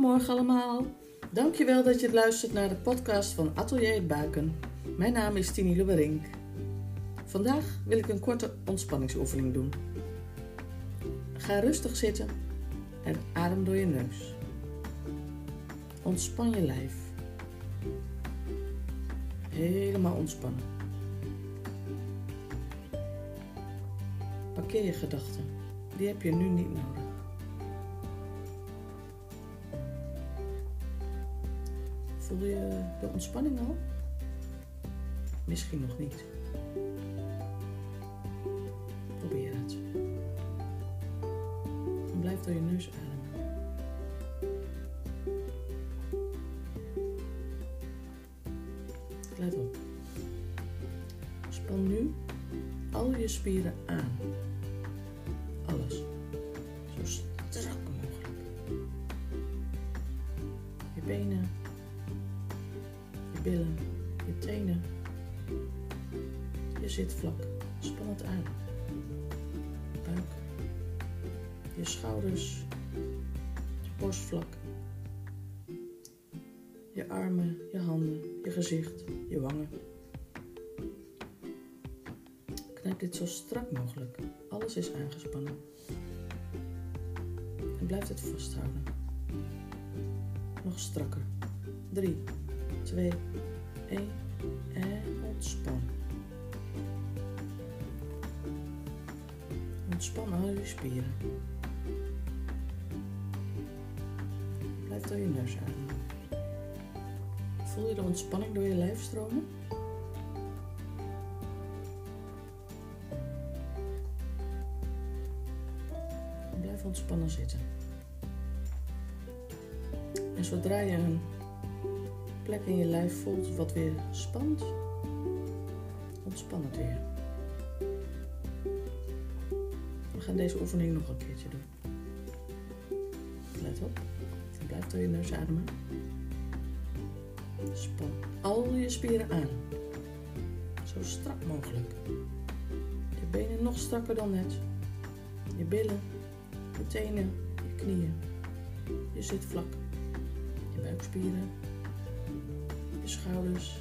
Goedemorgen allemaal. Dankjewel dat je luistert naar de podcast van Atelier Buiken. Mijn naam is Tini Lubberink. Vandaag wil ik een korte ontspanningsoefening doen. Ga rustig zitten en adem door je neus. Ontspan je lijf. Helemaal ontspannen. Parkeer je gedachten. Die heb je nu niet nodig. Voel je de ontspanning al? Misschien nog niet. Probeer het. En blijf door je neus ademen. Let op. Span nu al je spieren aan. Alles. Zo strak mogelijk. Je benen, billen, je tenen. Je zitvlak. Span het aan. Buik. Je schouders. Je borstvlak. Je armen, je handen, je gezicht, je wangen. Knijp dit zo strak mogelijk. Alles is aangespannen. En blijf het vasthouden. Nog strakker. 3, 2, 1 en ontspan. Ontspan al je spieren. Blijf door je neus ademen. Voel je de ontspanning door je lijf stromen? Blijf ontspannen zitten. En zodra je een plek in je lijf voelt wat weer spant, ontspan het weer. We gaan deze oefening nog een keertje doen. Let op. Blijf door je neus ademen. Span al je spieren aan. Zo strak mogelijk. Je benen nog strakker dan net. Je billen, je tenen, je knieën. Je zitvlak. Je buikspieren. Schouders.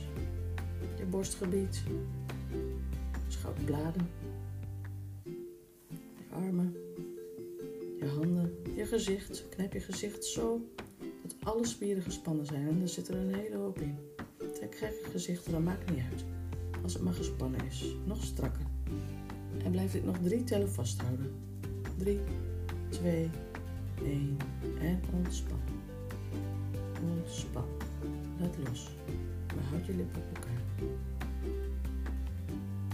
Je borstgebied. Schouderbladen. Je armen. Je handen. Je gezicht. Knijp je gezicht zo dat alle spieren gespannen zijn. En er zit er een hele hoop in. Trek gekke gezichten, dat maakt niet uit. Als het maar gespannen is. Nog strakker. En blijf dit nog drie tellen vasthouden. 3, 2, 1 en ontspan. Ontspan. Laat los. Maar houd je lip op elkaar.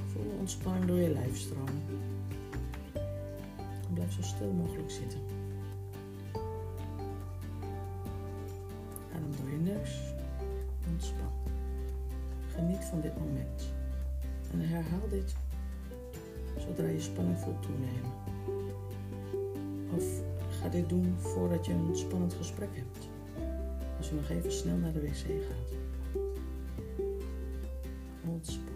Voel ontspanning door je lijf stromen. En blijf zo stil mogelijk zitten. Adem door je neus. Ontspan. Geniet van dit moment. En herhaal dit zodra je spanning voelt toenemen. Of ga dit doen voordat je een spannend gesprek hebt. Als je nog even snel naar de wc gaat. Ontspan.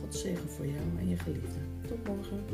God zegen voor jou en je geliefde. Tot morgen.